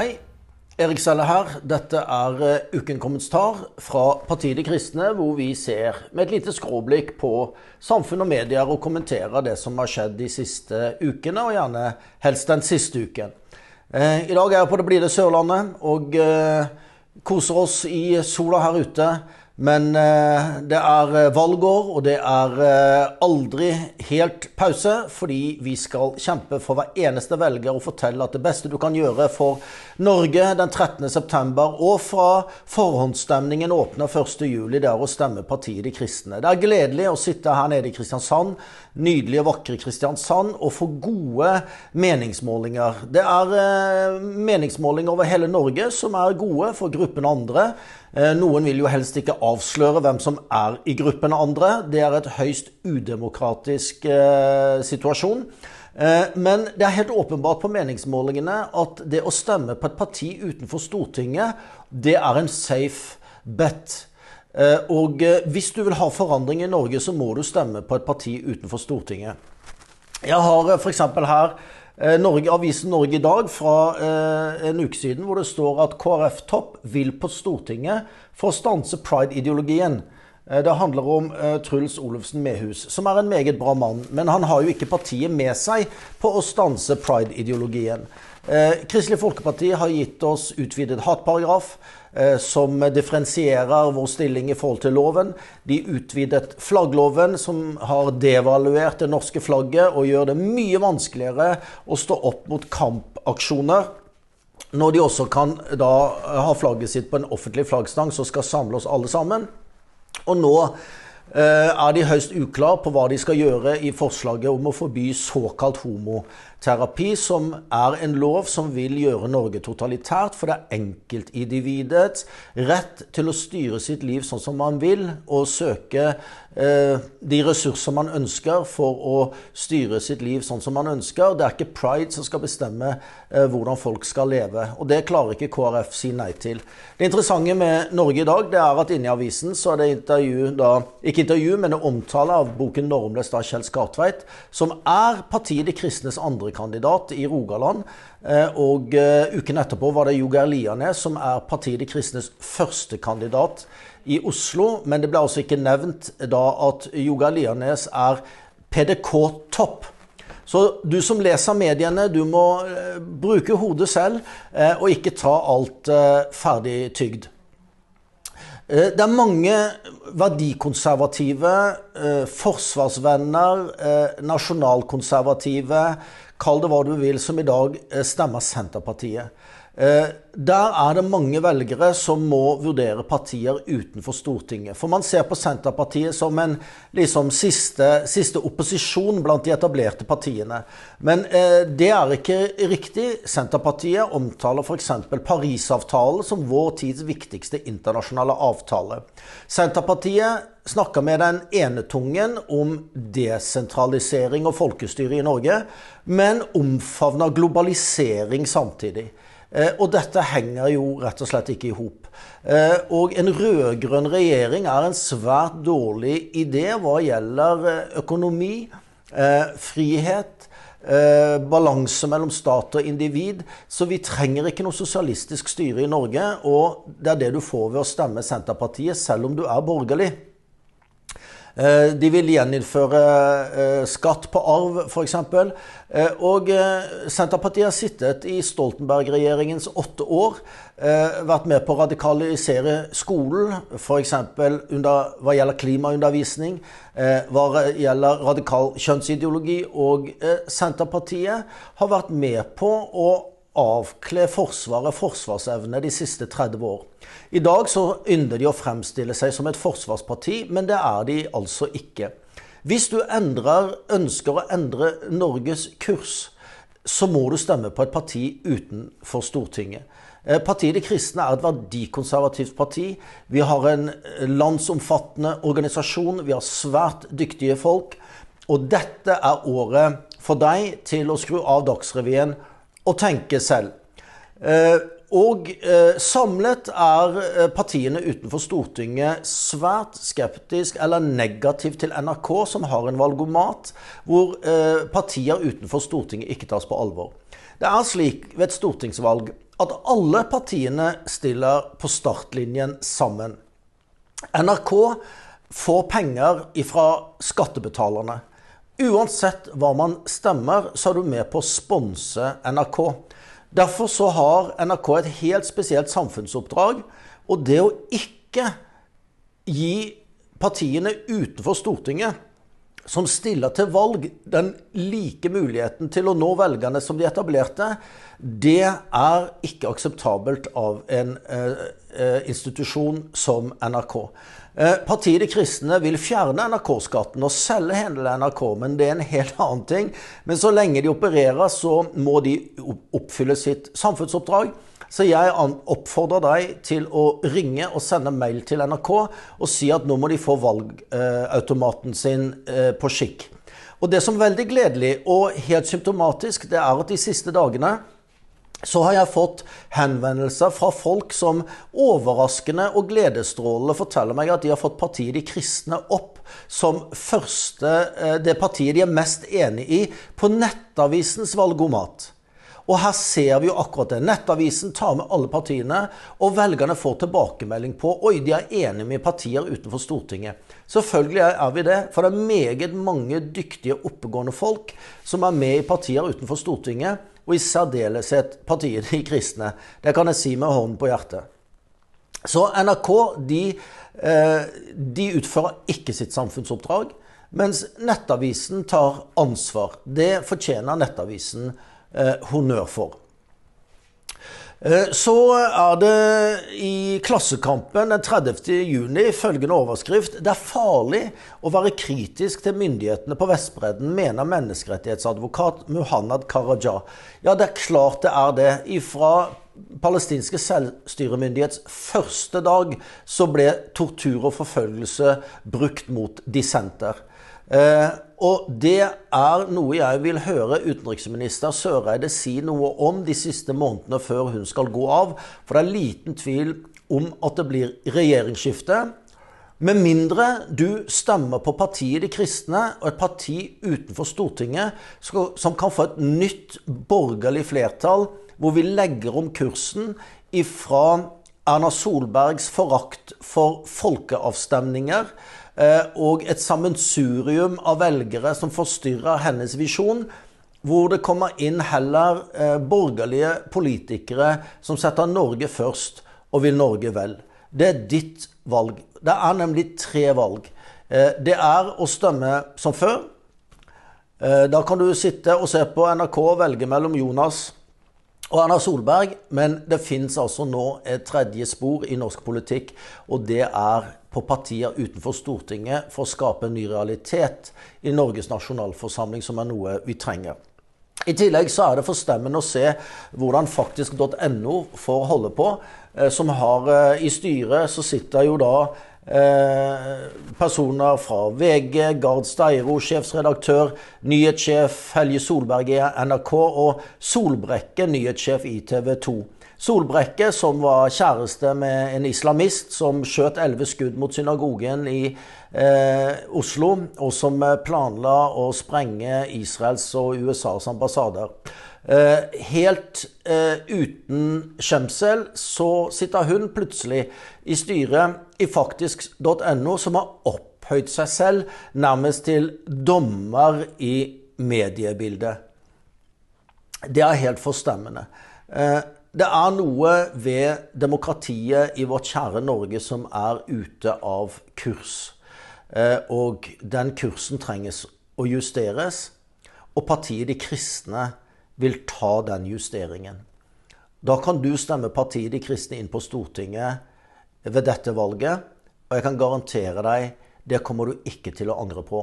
Hei, Erik Selle her. Dette er uh, Uken kommentar fra Partiet De Kristne, hvor vi ser med et lite skråblikk på samfunn og medier og kommenterer det som har skjedd de siste ukene, og gjerne helst den siste uken. Uh, I dag er jeg på det blide Sørlandet og uh, koser oss i sola her ute. Men eh, det er eh, valgår, og det er eh, aldri helt pause, fordi vi skal kjempe for hver eneste velger og fortelle at det beste du kan gjøre for Norge den 13.9. og fra forhåndsstemningen åpner 1.7, det er å stemme partiet De kristne. Det er gledelig å sitte her nede i Kristiansand, nydelige, vakre Kristiansand, og få gode meningsmålinger. Det er meningsmålinger over hele Norge som er gode for gruppen andre. Eh, noen vil jo helst ikke avsløre hvem som er i gruppen andre. Det er et høyst udemokratisk eh, situasjon. Eh, men det er helt åpenbart på meningsmålingene at det å stemme på et parti utenfor Stortinget, det er en safe bet. Eh, og eh, hvis du vil ha forandring i Norge, så må du stemme på et parti utenfor Stortinget. Jeg har eh, f.eks. her Norge, avisen Norge i dag fra eh, en uke siden, hvor det står at KrF-topp vil på Stortinget for å stanse pride-ideologien. Eh, det handler om eh, Truls Olufsen Mehus, som er en meget bra mann. Men han har jo ikke partiet med seg på å stanse pride-ideologien. Eh, Kristelig Folkeparti har gitt oss utvidet hatparagraf, som differensierer vår stilling i forhold til loven. De utvidet flaggloven, som har devaluert det norske flagget og gjør det mye vanskeligere å stå opp mot kampaksjoner. Når de også kan da ha flagget sitt på en offentlig flaggstang som skal samle oss alle sammen. Og nå Eh, er de høyst uklar på hva de skal gjøre i forslaget om å forby såkalt homoterapi, som er en lov som vil gjøre Norge totalitært, for det er enkeltindividets rett til å styre sitt liv sånn som man vil, og søke eh, de ressurser man ønsker for å styre sitt liv sånn som man ønsker. Det er ikke pride som skal bestemme eh, hvordan folk skal leve, og det klarer ikke KrF si nei til. Det interessante med Norge i dag, det er at inni avisen så er det intervju da ikke intervju, men en omtale av boken 'Normløs' av Kjell Skartveit, som er partiet De kristnes andrekandidat i Rogaland. Eh, og uh, uken etterpå var det Jogeir Lianes som er partiet De kristnes førstekandidat i Oslo. Men det ble altså ikke nevnt da at Jogeir Lianes er PDK-topp. Så du som leser mediene, du må uh, bruke hodet selv, og ikke ta alt ferdig tygd. Eh, det er mange verdikonservative, eh, forsvarsvenner, eh, nasjonalkonservative, kall det hva du vil, som i dag stemmer Senterpartiet. Eh, der er det mange velgere som må vurdere partier utenfor Stortinget. For man ser på Senterpartiet som en liksom, siste, siste, opposisjon blant de etablerte partiene. Men eh, det er ikke riktig. Senterpartiet omtaler f.eks. Parisavtalen som vår tids viktigste internasjonale avtale. Senterpartiet snakker med den enetungen om desentralisering og folkestyre i Norge, men omfavner globalisering samtidig. Eh, og dette henger jo rett og slett ikke i hop. Eh, og en rød-grønn regjering er en svært dårlig idé hva gjelder eh, økonomi, frihet, balanse mellom stat og individ. Så vi trenger ikke noe sosialistisk styre i Norge. Og det er det du får ved å stemme Senterpartiet, selv om du er borgerlig. Eh, de vil gjeninnføre eh, skatt på arv, f.eks. Eh, og Senterpartiet har sittet i Stoltenberg-regjeringens åtte år. Vært med på å radikalisere skolen, f.eks. hva gjelder klimaundervisning, hva gjelder radikal kjønnsideologi. Og Senterpartiet har vært med på å avkle Forsvaret forsvarsevne de siste 30 år. I dag så ynder de å fremstille seg som et forsvarsparti, men det er de altså ikke. Hvis du endrer, ønsker å endre Norges kurs, så må du stemme på et parti utenfor Stortinget. Eh, partiet De kristne er et verdikonservativt parti. Vi har en landsomfattende organisasjon. Vi har svært dyktige folk. Og dette er året for deg til å skru av Dagsrevyen og tenke selv. Eh, og eh, samlet er eh, partiene utenfor Stortinget svært skeptisk eller negativ til NRK, som har en valgomat hvor partier utenfor Stortinget ikke tas på alvor. Det er slik ved et stortingsvalg at alle partiene stiller på startlinjen sammen. NRK får penger fra skattebetalerne. Uansett hva man stemmer, så er du med på å sponse NRK. Derfor så har NRK et helt spesielt samfunnsoppdrag. Og det å ikke gi partiene utenfor Stortinget som stiller til valg, den like muligheten til å nå velgerne som de etablerte, det er ikke akseptabelt av en eh, eh institusjon som NRK. Eh, partiet De kristne vil fjerne NRK-skatten og selge hele NRK, men det er en helt annen ting. Men så lenge de opererer, så må de oppfylle sitt samfunnsoppdrag. Så jeg oppfordrer deg til å ringe og sende mail til NRK og si at nå må de få valgautomaten sin eh, på skikk. Og det som er veldig gledelig og helt symptomatisk, det er at de siste dagene så har jeg fått henvendelser fra folk som overraskende og gledesstrålende forteller meg at de har fått partiet De kristne opp som første, eh, det partiet de er mest enig i på Nettavisens valgomat. Og her ser vi jo akkurat det. Nettavisen tar med alle partiene, og velgerne får tilbakemelding på oi, de er enige med partier utenfor Stortinget. Selvfølgelig er vi det, for det er meget mange dyktige, oppegående folk som er med i partier utenfor Stortinget, og i særdeleshet partiet De kristne. Det kan jeg si med hånden på hjertet. Så NRK de, eh, de utfører ikke sitt samfunnsoppdrag, mens Nettavisen tar ansvar. Det fortjener Nettavisen eh, honnør for. Eh, så er det i Klassekampen den 30. juni følgende overskrift Det er farlig å være kritisk til myndighetene på Vestbredden, mener menneskerettighetsadvokat Muhannad Karaja. Ja, det er klart det er det. Ifra palestinske selvstyremyndighets første dag så ble tortur og forfølgelse brukt mot dissenter. Eh, og det er noe jeg vil høre utenriksminister Søreide si noe om de siste månedene før hun skal gå av. For det er liten tvil om at det blir regjeringsskifte. Med mindre du stemmer på partiet De kristne og et parti utenfor Stortinget som kan få et nytt borgerlig flertall, hvor vi legger om kursen ifra Erna Solbergs forakt for folkeavstemninger Eh, og et sammensurium av velgere som forstyrrer hennes visjon. Hvor det kommer inn heller eh, borgerlige politikere som setter Norge først og vil Norge vel. Det er ditt valg. Det er nemlig tre valg. Eh, det er å stemme som før. Da kan du sitte og se på NRK og velge mellom Jonas og Erna Solberg, men det fins altså nå et tredje spor i norsk politikk, og det er på partier utenfor Stortinget for å skape en ny realitet i Norges nasjonalforsamling, som er noe vi trenger. I tillegg så er det forstemmende å se hvordan faktisk.no får holde på. Eh, som har eh, I styret så sitter jo da personer fra VG, Gard Steiro, sjefsredaktør, nyhetssjef Helje Solberg i NRK og Solbrekke, nyhetssjef i TV 2. Solbrekke, som var kjæreste med en islamist som skjøt elleve skudd mot synagogen i eh, Oslo, og som planla å sprenge Israels og USAs ambassader. Eh, helt eh, uten skjemsel så sitter hun plutselig i styret i faktisk.no, som har opphøyd seg selv nærmest til dommer i mediebildet. Det er helt forstemmende. Eh, det er noe ved demokratiet i vårt kjære Norge som er ute av kurs. Og den kursen trenges å justeres. Og partiet De kristne vil ta den justeringen. Da kan du stemme partiet De kristne inn på Stortinget ved dette valget. Og jeg kan garantere deg, det kommer du ikke til å angre på.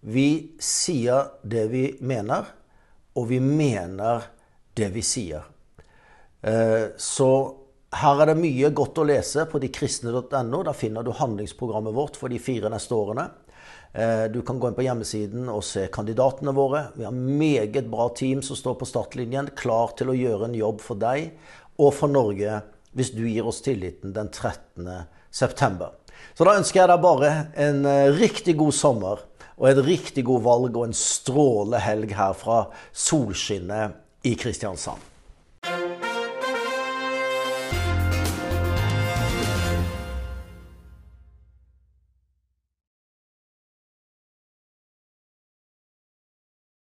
Vi sier det vi mener, og vi mener det vi sier. Eh, så her er det mye godt å lese på dekristne.no. Der finner du handlingsprogrammet vårt for de fire neste årene. Eh, du kan gå inn på hjemmesiden og se kandidatene våre. Vi har meget bra team som står på startlinjen, klar til å gjøre en jobb for deg og for Norge hvis du gir oss tilliten den 13. september. Så da ønsker jeg deg bare en eh, riktig god sommer og et riktig god valg og en strålende helg her fra solskinnet i Kristiansand.